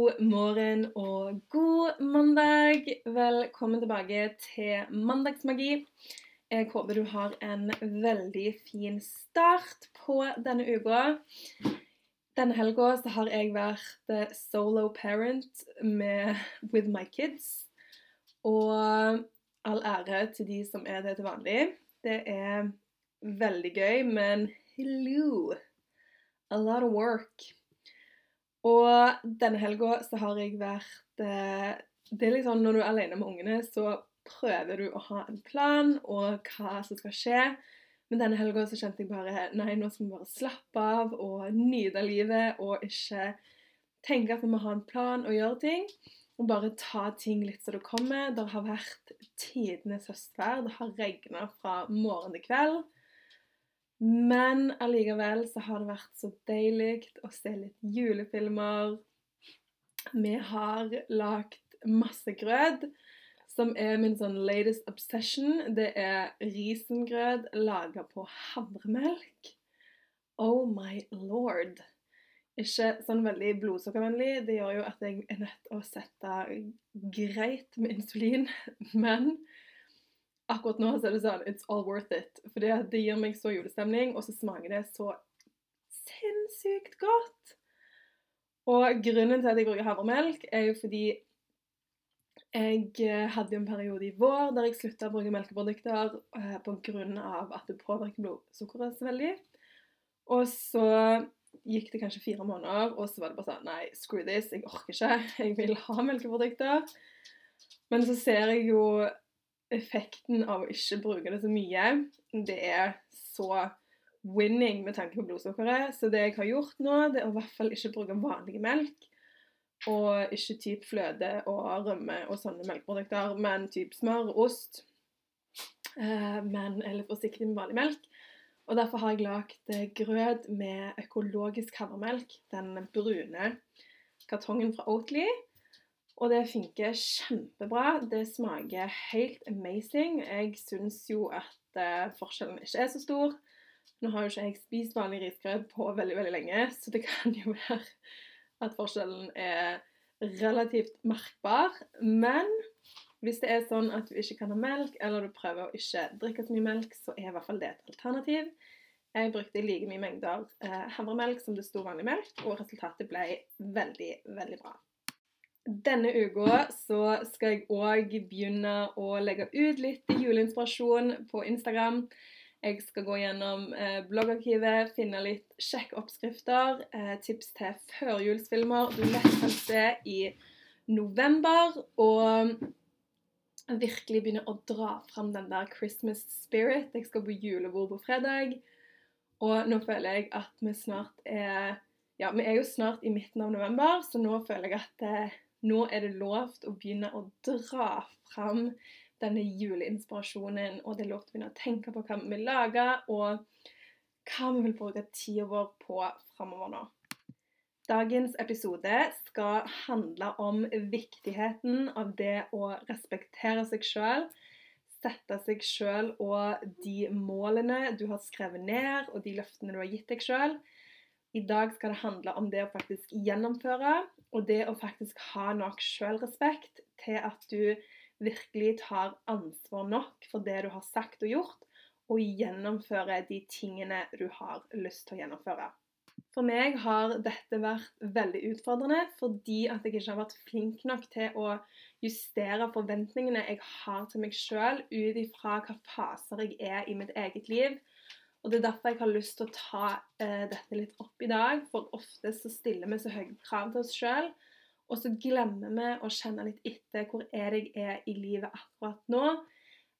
God morgen og god mandag. Velkommen tilbake til Mandagsmagi. Jeg håper du har en veldig fin start på denne uka. Denne helga har jeg vært eh, solo parent med with my kids. Og all ære til de som er det til vanlig. Det er veldig gøy, men hello! A lot of work. Og denne helga så har jeg vært eh, Det er liksom når du er alene med ungene, så prøver du å ha en plan og hva som skal skje. Men denne helga så kjente jeg bare Nei, nå skal vi bare slappe av og nyte livet og ikke tenke at vi må ha en plan og gjøre ting. Og bare ta ting litt som det kommer. Det har vært tidenes høstvær. Det har regna fra morgen til kveld. Men allikevel så har det vært så deilig å se litt julefilmer. Vi har lagd masse grøt, som er min sånn latest obsession. Det er risengrøt laga på havremelk. Oh my lord. Ikke sånn veldig blodsukkervennlig. Det gjør jo at jeg er nødt til å sette greit med insulin. Men akkurat nå så er det sånn It's all worth it. For det gir meg så julestemning, og så smaker det så sinnssykt godt. Og grunnen til at jeg bruker havremelk, er jo fordi jeg hadde en periode i vår der jeg slutta å bruke melkeprodukter eh, pga. at det påvirker blodsukkeret så veldig. Og så gikk det kanskje fire måneder, og så var det bare sånn Nei, screw this, jeg orker ikke. Jeg vil ha melkeprodukter. Men så ser jeg jo effekten av å ikke bruke det så mye. Det er så winning med tanke på blodsukkeret. Så det jeg har gjort nå, det er å i hvert fall ikke bruke vanlig melk. Og ikke typ fløte og rømme og sånne melkeprodukter, men typ smør, ost. Eh, men litt forsiktig med vanlig melk. Og derfor har jeg lagd eh, grøt med økologisk havremelk. Den brune kartongen fra Oatly. Og det funker kjempebra. Det smaker helt amazing. Jeg syns jo at uh, forskjellen ikke er så stor. Nå har jo ikke jeg spist vanlig risgrøt på veldig, veldig lenge, så det kan jo være at forskjellen er relativt merkbar. Men hvis det er sånn at du ikke kan ha melk, eller du prøver å ikke drikke så mye melk, så er i hvert fall det et alternativ. Jeg brukte like mye mengder eh, havremelk som det sto vanlig melk, og resultatet ble veldig, veldig bra. Denne uka så skal jeg òg begynne å legge ut litt juleinspirasjon på Instagram. Jeg skal gå gjennom eh, bloggarkivet, finne litt kjekke oppskrifter, eh, tips til førjulsfilmer du lett kan se i november. Og virkelig begynne å dra fram den der Christmas spirit. Jeg skal på julebord på fredag, og nå føler jeg at vi snart er Ja, vi er jo snart i midten av november, så nå føler jeg at eh, nå er det lovt å begynne å dra fram denne juleinspirasjonen, og det er lov å begynne å tenke på hva vi vil lage, og hva vi vil bruke tida vår på framover nå. Dagens episode skal handle om viktigheten av det å respektere seg sjøl. Sette seg sjøl og de målene du har skrevet ned, og de løftene du har gitt deg sjøl. I dag skal det handle om det å faktisk gjennomføre, og det å faktisk ha nok sjølrespekt til at du virkelig tar ansvar nok for det du har sagt og gjort, og gjennomfører de tingene du har lyst til å gjennomføre. For meg har dette vært veldig utfordrende fordi at jeg ikke har vært flink nok til å justere forventningene jeg har til meg sjøl ut ifra hva faser jeg er i mitt eget liv. Og Det er derfor jeg har lyst til å ta eh, dette litt opp i dag. For ofte så stiller vi så høye krav til oss sjøl, og så glemmer vi å kjenne litt etter hvor er jeg er i livet akkurat nå.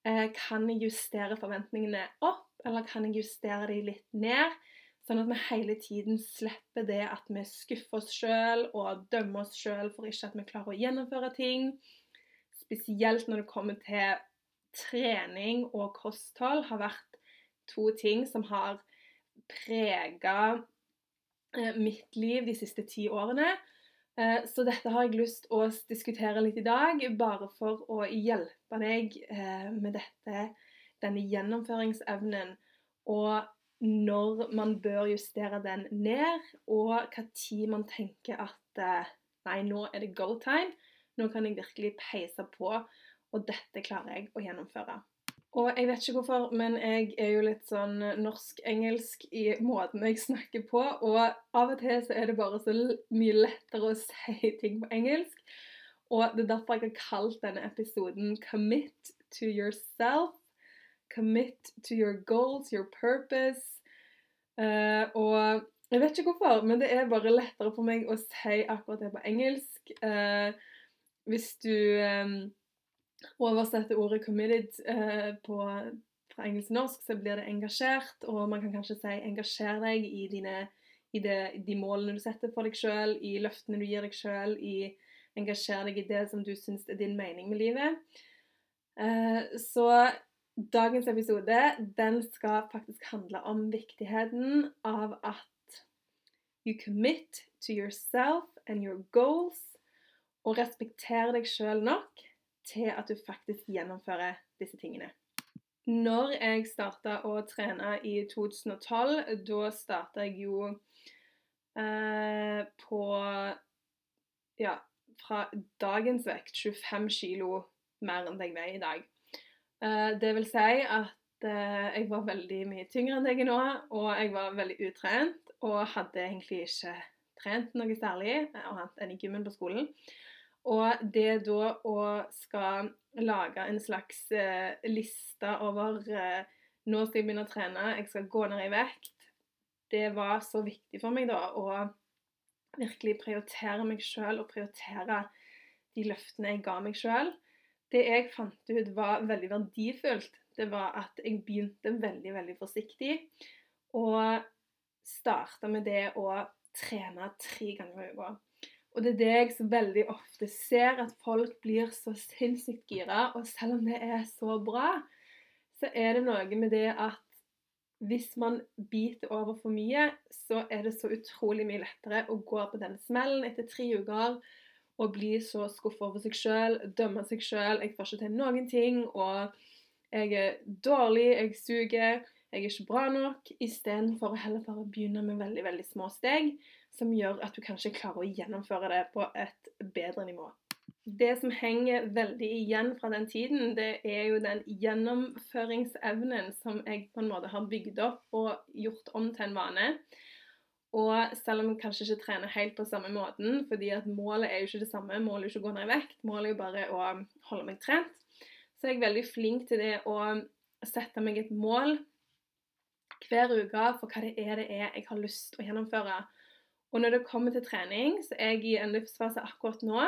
Eh, kan jeg justere forventningene opp, eller kan jeg justere de litt ned? Sånn at vi hele tiden slipper det at vi skuffer oss sjøl og dømmer oss sjøl for ikke at vi klarer å gjennomføre ting. spesielt når det kommer til trening og kosthold, har vært to ting som har prega eh, mitt liv de siste ti årene. Eh, så dette har jeg lyst å diskutere litt i dag, bare for å hjelpe deg eh, med dette, denne gjennomføringsevnen. Og når man bør justere den ned, og hva tid man tenker at nei, nå er det go time. Nå kan jeg virkelig peise på, og dette klarer jeg å gjennomføre. Og jeg vet ikke hvorfor, men jeg er jo litt sånn norsk-engelsk i måten jeg snakker på. Og av og til så er det bare så mye lettere å si ting på engelsk. Og det er derfor jeg har kalt denne episoden 'Commit to yourself'. Commit to your goals, your purpose. Uh, og jeg vet ikke hvorfor, men det er bare lettere for meg å si akkurat det på engelsk. Uh, hvis du um, oversette ordet 'committed' eh, på, fra engelsk til norsk, så blir det 'engasjert'. Og man kan kanskje si 'engasjer deg i, dine, i det, de målene du setter for deg sjøl', i løftene du gir deg sjøl, i engasjer deg i det som du syns er din mening med livet. Eh, så dagens episode den skal faktisk handle om viktigheten av at you commit to yourself and your goals, og respektere deg sjøl nok til at du faktisk gjennomfører disse tingene. Når jeg starta å trene i 2012, da starta jeg jo eh, på Ja, fra dagens vekt 25 kilo mer enn jeg veier i dag. Eh, det vil si at eh, jeg var veldig mye tyngre enn jeg er nå, og jeg var veldig utrent og hadde egentlig ikke trent noe særlig annet enn i gymmen på skolen. Og det da å skal lage en slags eh, liste over eh, Nå skal jeg begynne å trene, jeg skal gå ned i vekt. Det var så viktig for meg da å virkelig prioritere meg sjøl og prioritere de løftene jeg ga meg sjøl. Det jeg fant ut var veldig verdifullt, det var at jeg begynte veldig, veldig forsiktig. Og starta med det å trene tre ganger i uka. Og det er det jeg så veldig ofte ser, at folk blir så sinnssykt gira. Og selv om det er så bra, så er det noe med det at hvis man biter over for mye, så er det så utrolig mye lettere å gå på den smellen etter tre uker og bli så skuffa over seg sjøl, dømme seg sjøl. Jeg får ikke til noen ting, og jeg er dårlig, jeg suger, jeg er ikke bra nok. Istedenfor å heller bare begynne med veldig, veldig små steg som gjør at du kanskje klarer å gjennomføre det på et bedre nivå. Det som henger veldig igjen fra den tiden, det er jo den gjennomføringsevnen som jeg på en måte har bygd opp og gjort om til en vane. Og selv om jeg kanskje ikke trener helt på samme måten, fordi at målet er jo ikke det samme, målet er jo ikke å gå ned i vekt, målet er jo bare å holde meg trent, så er jeg veldig flink til det å sette meg et mål hver uke for hva det er det er jeg har lyst til å gjennomføre. Og når det kommer til trening, så er jeg i en livsfase akkurat nå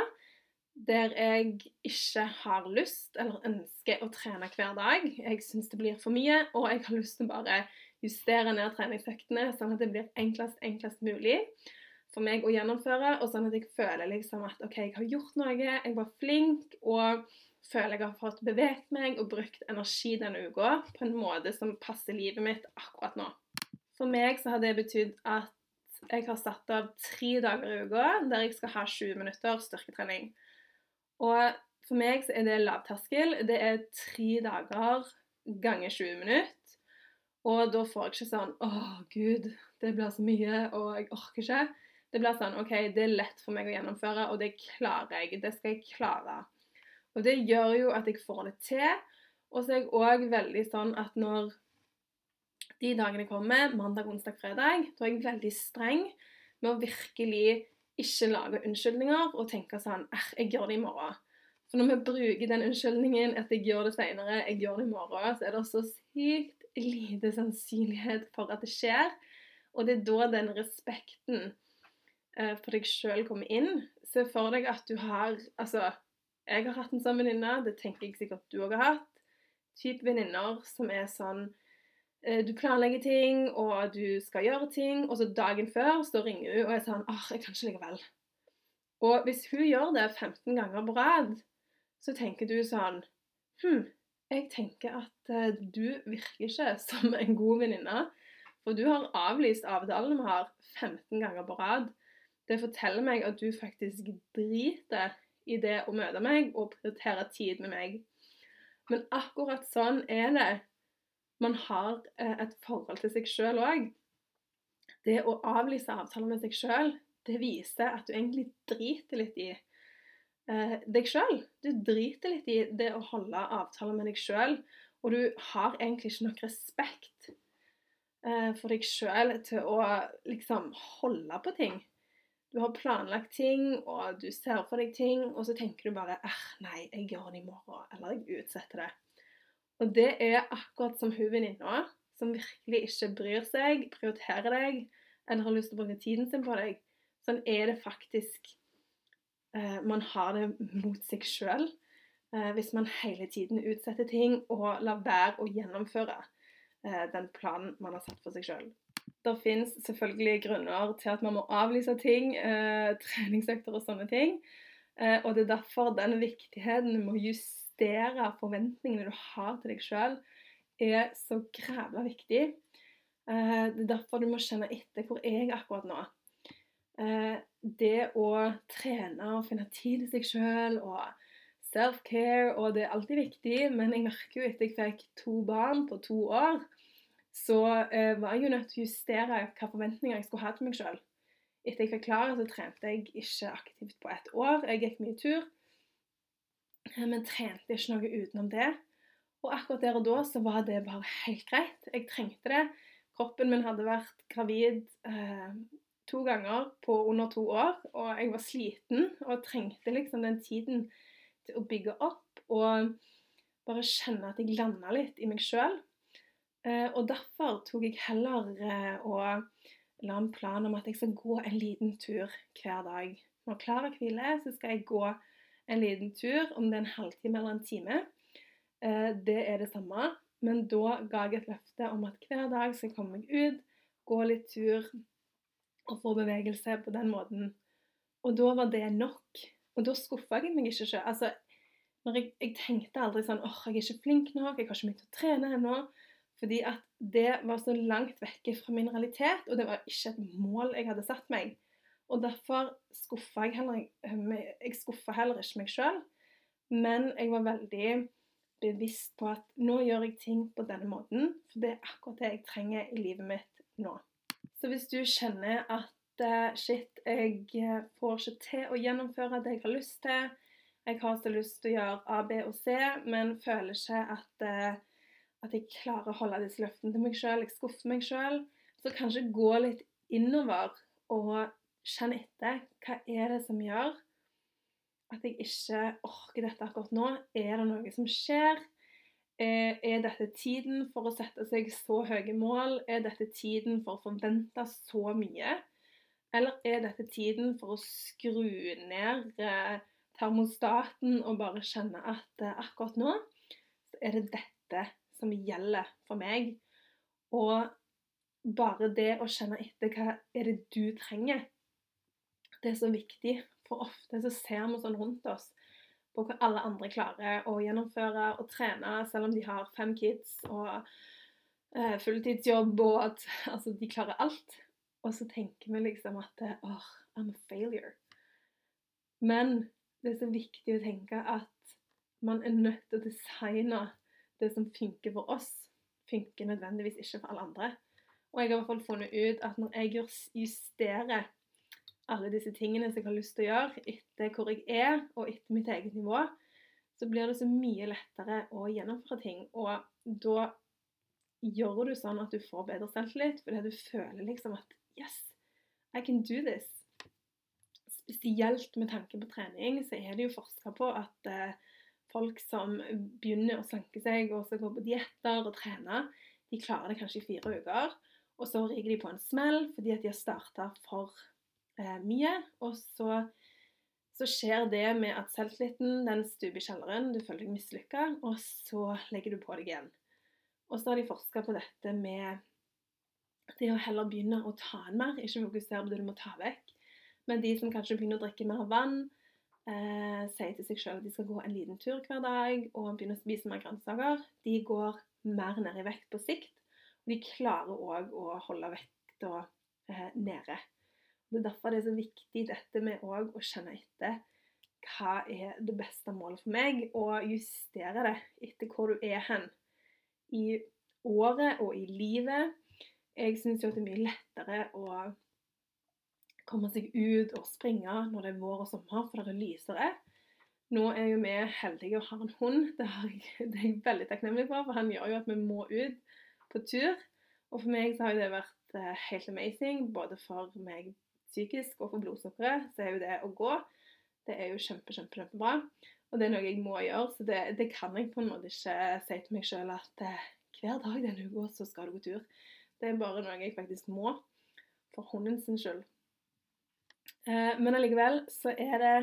der jeg ikke har lyst eller ønsker å trene hver dag. Jeg syns det blir for mye, og jeg har lyst til å bare justere ned treningsøktene sånn at det blir enklest, enklest mulig for meg å gjennomføre, og sånn at jeg føler liksom at OK, jeg har gjort noe, jeg var flink, og føler jeg har fått beveget meg og brukt energi denne uka på en måte som passer livet mitt akkurat nå. For meg så har det betydd at jeg har satt av tre dager i uka der jeg skal ha 20 minutter styrketrening. Og for meg så er det lavterskel. Det er tre dager ganger 20 minutter. Og da får jeg ikke sånn Å, gud, det blir så mye, og jeg orker ikke. Det blir sånn OK, det er lett for meg å gjennomføre, og det klarer jeg. Det skal jeg klare. Og det gjør jo at jeg får det til. Og så er jeg òg veldig sånn at når de dagene kommer, mandag, onsdag, fredag, da er jeg veldig streng med å virkelig ikke lage unnskyldninger og tenke sånn jeg gjør det i morgen. For når vi bruker den unnskyldningen at jeg gjør det seinere, jeg gjør det i morgen, så er det så sykt lite sannsynlighet for at det skjer. Og det er da den respekten eh, for deg sjøl kommer inn. Se for deg at du har Altså, jeg har hatt en sånn venninne, det tenker jeg sikkert du òg har hatt. Type venninner som er sånn du planlegger ting, og du skal gjøre ting, og så dagen før så ringer hun og er sånn åh, jeg kan ikke likevel. Og hvis hun gjør det 15 ganger på rad, så tenker du sånn Hm, jeg tenker at eh, du virker ikke som en god venninne. For du har avlyst avtalen vi har 15 ganger på rad. Det forteller meg at du faktisk driter i det å møte meg og prioritere tid med meg. Men akkurat sånn er det. Man har eh, et forhold til seg sjøl òg. Det å avlyse avtaler med seg sjøl, det viser at du egentlig driter litt i eh, deg sjøl. Du driter litt i det å holde avtaler med deg sjøl, og du har egentlig ikke nok respekt eh, for deg sjøl til å liksom holde på ting. Du har planlagt ting, og du ser for deg ting, og så tenker du bare eh, nei, jeg gjør det i morgen, eller jeg utsetter det. Og det er akkurat som hun venninna som virkelig ikke bryr seg, prioriterer deg, eller har lyst til å bruke tiden sin på deg. Sånn er det faktisk eh, man har det mot seg sjøl. Eh, hvis man hele tiden utsetter ting og lar være å gjennomføre eh, den planen man har satt for seg sjøl. Det finnes selvfølgelig grunner til at man må avlyse ting, eh, treningsøkter og sånne ting. Eh, og det er derfor den viktigheten med å justere forventningene du har til deg sjøl, er så grævla viktig. Eh, det er derfor du må kjenne etter hvor er jeg akkurat nå. Eh, det å trene og finne tid til seg sjøl og self-care, og det er alltid viktig, men jeg merker jo etter jeg fikk to barn på to år, så eh, var jeg jo nødt til å justere hva forventninger jeg skulle ha til meg sjøl. Etter jeg fikk klare, så trente jeg ikke aktivt på et år. Jeg gikk mye tur, men trente ikke noe utenom det. Og akkurat der og da så var det bare helt greit. Jeg trengte det. Kroppen min hadde vært gravid eh, to ganger på under to år, og jeg var sliten og trengte liksom den tiden til å bygge opp og bare kjenne at jeg landa litt i meg sjøl. Eh, og derfor tok jeg heller eh, og la en plan om at jeg skal gå en liten tur hver dag. Når Klara hviler, så skal jeg gå en liten tur, om det er en halvtime eller en time. Eh, det er det samme, men da ga jeg et løfte om at hver dag skal jeg komme meg ut, gå litt tur og få bevegelse på den måten. Og da var det nok. Og da skuffa jeg meg ikke sjøl. Altså, jeg, jeg, tenkte aldri sånn åh, jeg er ikke flink nok, jeg har ikke begynt å trene ennå. Fordi at det var så langt vekke fra min realitet, og det var ikke et mål jeg hadde satt meg. Og derfor skuffa jeg heller, jeg skuffa heller ikke meg sjøl, men jeg var veldig bevisst på at nå gjør jeg ting på denne måten, for det er akkurat det jeg trenger i livet mitt nå. Så hvis du kjenner at uh, shit, jeg får ikke til å gjennomføre det jeg har lyst til, jeg har så lyst til å gjøre A, B og C, men føler ikke at at jeg klarer å holde disse løftene til meg sjøl, jeg skuffer meg sjøl. Så kanskje gå litt innover og kjenne etter. Hva er det som gjør at jeg ikke orker dette akkurat nå? Er det noe som skjer? Eh, er dette tiden for å sette seg så høye mål? Er dette tiden for å forvente så mye? Eller er dette tiden for å skru ned eh, termostaten og bare kjenne at eh, akkurat nå så er det dette som gjelder for meg. Og bare det å kjenne etter hva er det du trenger, det er så viktig. For ofte så ser vi sånn rundt oss på hva alle andre klarer å gjennomføre og trene, selv om de har fem kids og eh, fulltidsjobb og at altså, de klarer alt. Og så tenker vi liksom at åh, I'm a failure. Men det er så viktig å tenke at man er nødt til å designe det som funker for oss, funker nødvendigvis ikke for alle andre. Og jeg har i hvert fall funnet ut at når jeg justerer alle disse tingene som jeg har lyst til å gjøre, etter hvor jeg er, og etter mitt eget nivå, så blir det så mye lettere å gjennomføre ting. Og da gjør du sånn at du får bedre selvtillit, fordi du føler liksom at Yes, I can do this. Spesielt med tanke på trening, så er det jo forska på at eh, folk som begynner å slanke seg og så går på dietter og trener, de klarer det kanskje i fire uker. Og så riger de på en smell fordi at de har starta for eh, mye. Og så, så, skjer det med at selvtilliten den stuper i kjelleren, du føler deg mislykka, og så legger du på deg igjen. Og så har de forska på dette med det å heller begynne å ta inn mer, ikke fokusere på det du må ta vekk. Men de som kanskje begynner å drikke mer vann, eh, sier til seg selv at de skal gå en liten tur hver dag og begynne å spise mer grønnsaker, de går mer ned i vekt på sikt. Og de klarer òg å holde vekta eh, nede. Det er derfor det er så viktig dette med å kjenne etter hva er det beste målet for meg, og justere det etter hvor du er hen i året og i livet. Jeg syns jo at det er mye lettere å komme seg ut og springe når det er vår og sommer, for det er lysere. Nå er jo vi heldige og har en hund. Det, er jeg veldig takknemlig for, for han gjør jo at vi må ut på tur. Og for meg så har det vært eh, helt amazing, både for meg psykisk og for blodsukkeret. Så er jo det å gå det er jo kjempe, kjempe, kjempebra. Og det er noe jeg må gjøre, så det, det kan jeg på en måte ikke si til meg sjøl at eh, hver dag denne uka så skal du gå tur. Det er bare noe jeg faktisk må, for hunden sin skyld. Eh, men allikevel så er det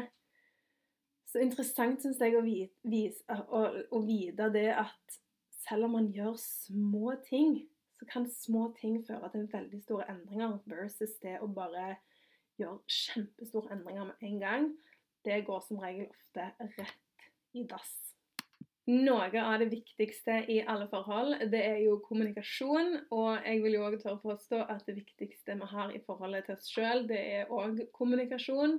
så interessant, syns jeg, å, vise, å, å vite det at selv om man gjør små ting, så kan små ting føre til veldig store endringer versus det å bare gjøre kjempestore endringer med en gang det går som regel ofte rett i dass. Noe av det viktigste i alle forhold, det er jo kommunikasjon. Og jeg vil jo òg tørre påstå at det viktigste vi har i forholdet til oss sjøl, det er òg kommunikasjon.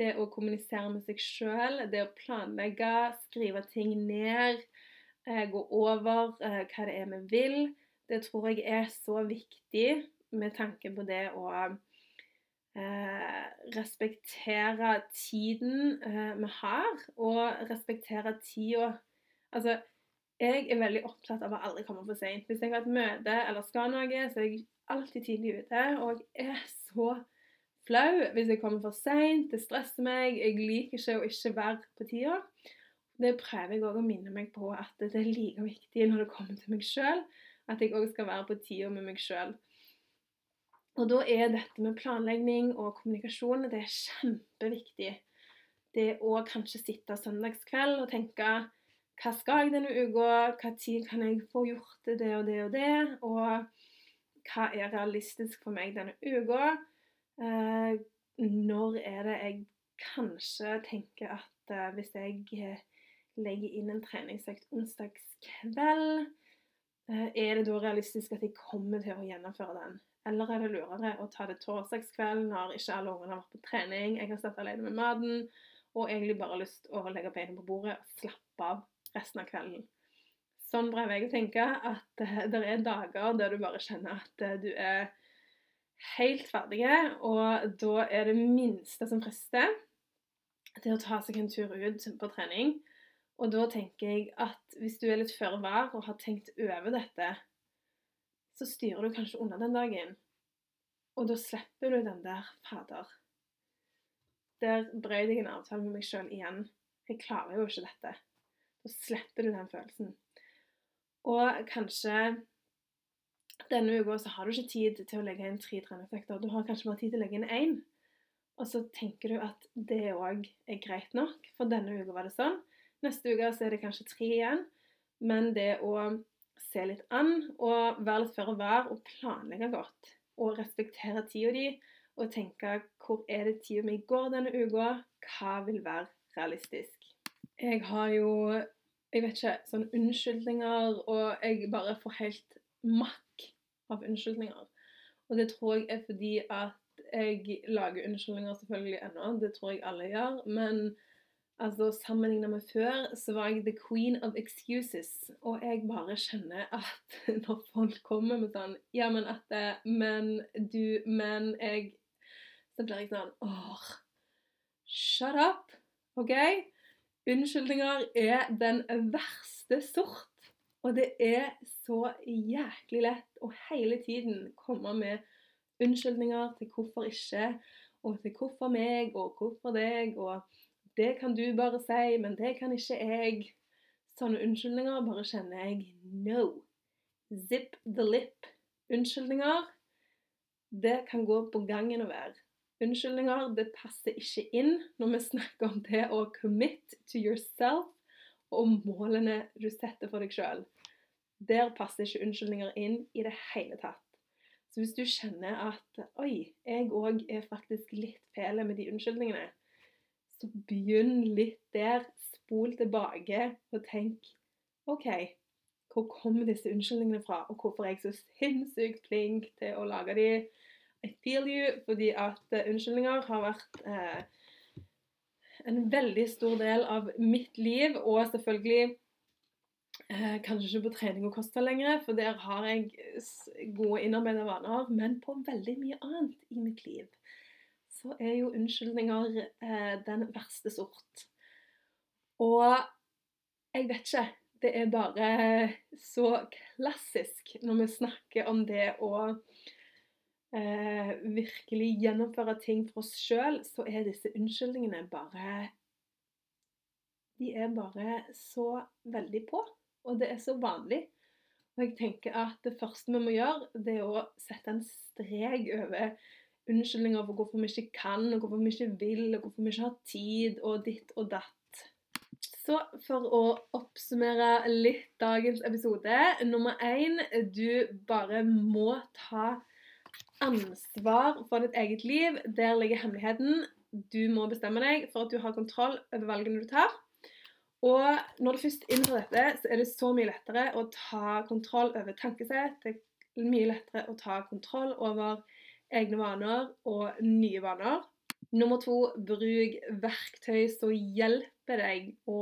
Det å kommunisere med seg sjøl, det å planlegge, skrive ting ned, eh, gå over eh, hva det er vi vil. Det tror jeg er så viktig med tanke på det å eh, respektere tiden eh, vi har, og respektere tida Altså, jeg er veldig opptatt av å aldri komme for seint. Hvis jeg har et møte eller skal noe, så er jeg alltid tidlig ute. Og jeg er så flau hvis jeg kommer for seint. Det stresser meg. Jeg liker ikke å ikke være på tida. Det prøver jeg òg å minne meg på at det er like viktig når det kommer til meg sjøl, at jeg òg skal være på tida med meg sjøl. Og da er dette med planlegging og kommunikasjon det er kjempeviktig. Det å kanskje sitte søndagskveld og tenke hva skal jeg denne uka, hva tid kan jeg få gjort det og det og det, og hva er realistisk for meg denne uka? Eh, når er det jeg kanskje tenker at eh, hvis jeg eh, legger inn en treningsøkt onsdagskveld, eh, er det da realistisk at jeg kommer til å gjennomføre den? Eller er det lurere å ta det torsdagskveld når ikke alle ungene har vært på trening, jeg har stått alene med maten og egentlig bare har lyst til å legge beina på bordet og slappe av resten av kvelden. Sånn prøver jeg å tenke at uh, det er dager der du bare kjenner at uh, du er helt ferdig, og da er det minste som frister, til å ta seg en tur ut på trening. Og da tenker jeg at hvis du er litt føre var og har tenkt over dette så styrer du kanskje unna den dagen. Og da slipper du den der Fader. Der brøt jeg en avtale med meg sjøl igjen. Jeg klarer jo ikke dette. Da slipper du den følelsen. Og kanskje denne uka så har du ikke tid til å legge inn tre treningsøkter. Du har kanskje bare tid til å legge inn én. Og så tenker du at det òg er greit nok, for denne uka var det sånn. Neste uke så er det kanskje tre igjen. Men det å se litt an og være litt føre var og planlegge godt. Og respektere tida di og tenke hvor er det tida mi går denne uka? Hva vil være realistisk? Jeg har jo jeg vet ikke, sånne unnskyldninger, og jeg bare får helt makk av unnskyldninger. Og det tror jeg er fordi at jeg lager unnskyldninger selvfølgelig ennå, det tror jeg alle gjør. Men Altså, Sammenligna med før så var jeg the queen of excuses. Og jeg bare kjenner at når folk kommer med sånn Ja, men at det, Men du Men jeg Så blir jeg sånn åh, Shut up! OK? Unnskyldninger er den verste sort. Og det er så jæklig lett å hele tiden komme med unnskyldninger til hvorfor ikke, og til hvorfor meg, og hvorfor deg, og det kan du bare si, men det kan ikke jeg. Sånne unnskyldninger bare kjenner jeg no. Zip the lip. Unnskyldninger, det kan gå på gangen å være. Unnskyldninger, det passer ikke inn når vi snakker om det å commit to yourself og målene du setter for deg sjøl. Der passer ikke unnskyldninger inn i det hele tatt. Så hvis du kjenner at oi, jeg òg er faktisk litt fæl med de unnskyldningene, så begynn litt der. Spol tilbake og tenk OK, hvor kommer disse unnskyldningene fra, og hvorfor er jeg så sinnssykt flink til å lage de? I feel you, fordi at uh, unnskyldninger har vært uh, en veldig stor del av mitt liv, og selvfølgelig uh, kanskje ikke på trening og kosthold lenger, for der har jeg gode innarbeidede vaner, men på veldig mye annet i mitt liv så er jo unnskyldninger den verste sort. Og jeg vet ikke det er bare så klassisk når vi snakker om det å eh, virkelig gjennomføre ting for oss sjøl, så er disse unnskyldningene bare De er bare så veldig på. Og det er så vanlig. Og jeg tenker at det første vi må gjøre, det er å sette en strek over unnskyldninger for hvorfor vi ikke kan, og hvorfor vi ikke vil, og hvorfor vi ikke har tid, og ditt og datt. Så for å oppsummere litt dagens episode Nummer én du bare må ta ansvar for ditt eget liv. Der ligger hemmeligheten. Du må bestemme deg for at du har kontroll over valgene du tar. Og når du først innser dette, så er det så mye lettere å ta kontroll over tankesett. Det er mye lettere å ta kontroll over egne vaner og nye vaner. Nummer to, bruk verktøy som hjelper deg å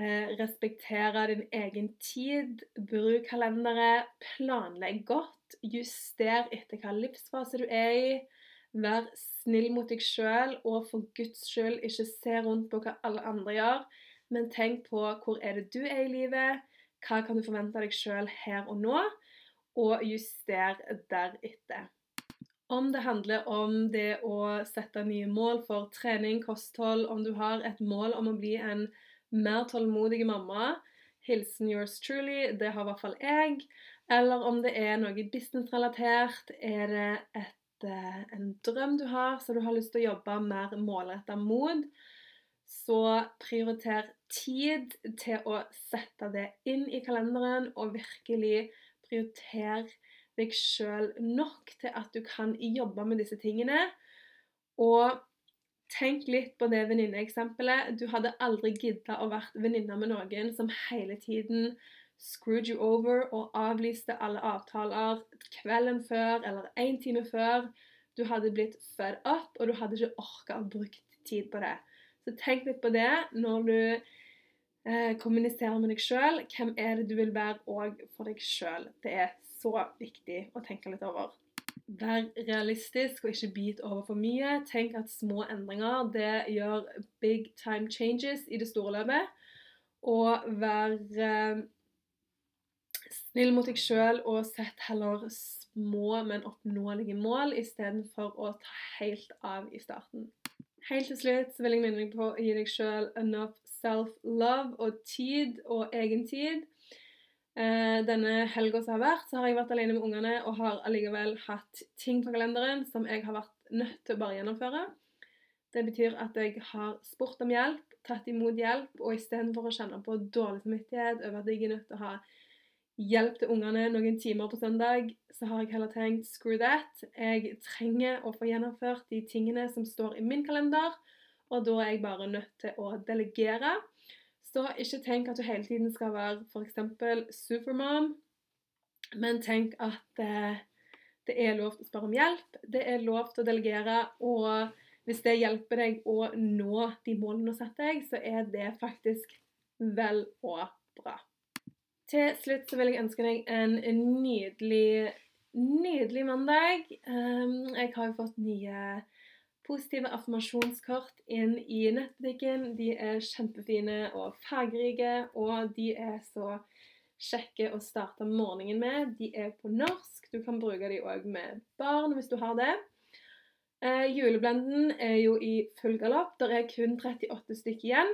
eh, respektere din egen tid. Bruk kalendere, planlegg godt, juster etter hva livsfase du er i. Vær snill mot deg sjøl, og for Guds skyld ikke se rundt på hva alle andre gjør, men tenk på hvor er det du er i livet, hva kan du forvente av deg sjøl her og nå, og juster deretter. Om det handler om det å sette nye mål for trening, kosthold, om du har et mål om å bli en mer tålmodig mamma, hilsen yours truly, det har i hvert fall jeg. Eller om det er noe businessrelatert, er det et, eh, en drøm du har så du har lyst til å jobbe mer målretta mot, så prioriter tid til å sette det inn i kalenderen og virkelig prioritere deg sjøl nok til at du kan jobbe med disse tingene. Og tenk litt på det venninneeksempelet. Du hadde aldri gidda å vært venninne med noen som hele tiden screwed you over og avlyste alle avtaler kvelden før eller én time før. Du hadde blitt fed up, og du hadde ikke orka å bruke tid på det. Så tenk litt på det når du eh, kommuniserer med deg sjøl. Hvem er det du vil være òg for deg sjøl? Det er så viktig å tenke litt over. Vær realistisk og ikke bit over for mye. Tenk at små endringer det gjør big time changes i det store løpet. Og vær eh, snill mot deg sjøl og sett heller små, men oppnåelige mål istedenfor å ta helt av i starten. Helt til slutt vil jeg minne deg på å gi deg sjøl enough self-love og tid og egen tid. Eh, denne helga som har vært, så har jeg vært alene med ungene og har allikevel hatt ting på kalenderen som jeg har vært nødt til å bare gjennomføre. Det betyr at jeg har spurt om hjelp, tatt imot hjelp, og istedenfor å kjenne på dårlig samvittighet over at jeg er nødt til å ha hjelp til ungene noen timer på søndag, så har jeg heller tenkt screw that. Jeg trenger å få gjennomført de tingene som står i min kalender, og da er jeg bare nødt til å delegere. Så ikke tenk at du hele tiden skal være f.eks. supermom, men tenk at eh, det er lov til å spørre om hjelp. Det er lov til å delegere. Og hvis det hjelper deg å nå de målene du setter deg, så er det faktisk vel og bra. Til slutt så vil jeg ønske deg en nydelig, nydelig mandag. Um, jeg har jo fått nye positive affirmasjonskort inn i nettbutikken. De er kjempefine og fargerike, og de er så kjekke å starte morgenen med. De er på norsk. Du kan bruke de òg med barn hvis du har det. Eh, juleblenden er jo i full galopp. Det er kun 38 stykker igjen.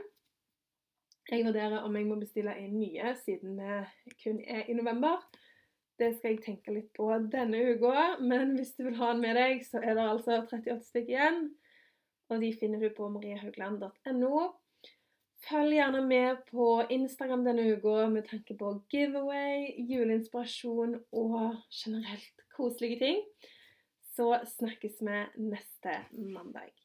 Jeg vurderer om jeg må bestille inn nye, siden vi kun er i november. Det skal jeg tenke litt på denne uka, men hvis du vil ha den med deg, så er det altså 38 stykker igjen. Og de finner du på mariehaugland.no. Følg gjerne med på Instagram denne uka med tanke på giveaway, juleinspirasjon og generelt koselige ting. Så snakkes vi neste mandag.